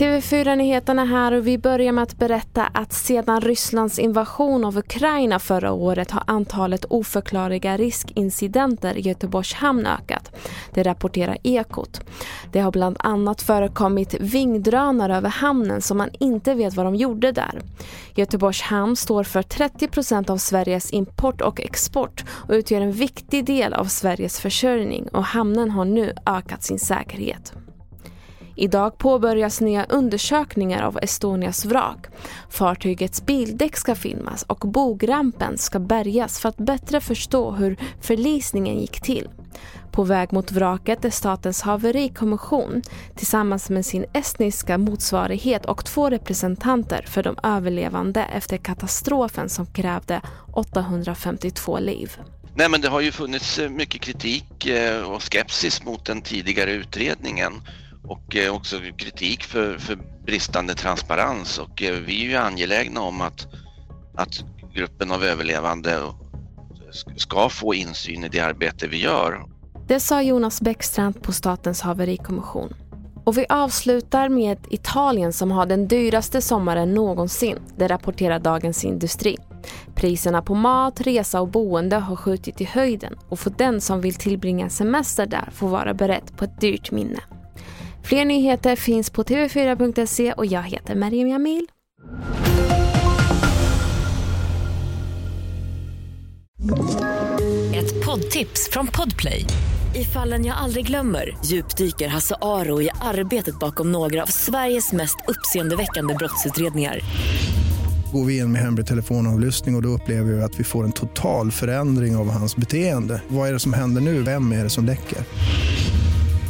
TV4-nyheterna här och vi börjar med att berätta att sedan Rysslands invasion av Ukraina förra året har antalet oförklarliga riskincidenter i Göteborgs hamn ökat. Det rapporterar Ekot. Det har bland annat förekommit vingdrönare över hamnen som man inte vet vad de gjorde där. Göteborgs hamn står för 30 procent av Sveriges import och export och utgör en viktig del av Sveriges försörjning och hamnen har nu ökat sin säkerhet. Idag påbörjas nya undersökningar av Estonias vrak. Fartygets bildäck ska filmas och bogrampen ska bärgas för att bättre förstå hur förlisningen gick till. På väg mot vraket är Statens haverikommission tillsammans med sin estniska motsvarighet och två representanter för de överlevande efter katastrofen som krävde 852 liv. Nej men det har ju funnits eh, mycket kritik eh, och skepsis mot den tidigare utredningen och eh, också kritik för, för bristande transparens och eh, vi är ju angelägna om att, att gruppen av överlevande ska få insyn i det arbete vi gör. Det sa Jonas Bäckstrand på Statens haverikommission. Och vi avslutar med Italien som har den dyraste sommaren någonsin. Det rapporterar Dagens Industri. Priserna på mat, resa och boende har skjutit i höjden och för den som vill tillbringa semester där får vara beredd på ett dyrt minne. Fler nyheter finns på tv4.se och jag heter Mariam Jamil. Ett poddtips från Podplay. I fallen jag aldrig glömmer djupdyker Hasse Aro i arbetet bakom några av Sveriges mest uppseendeväckande brottsutredningar går vi in med hemlig telefonavlyssning och, och då upplever vi att vi får en total förändring av hans beteende. Vad är det som händer nu? Vem är det som läcker?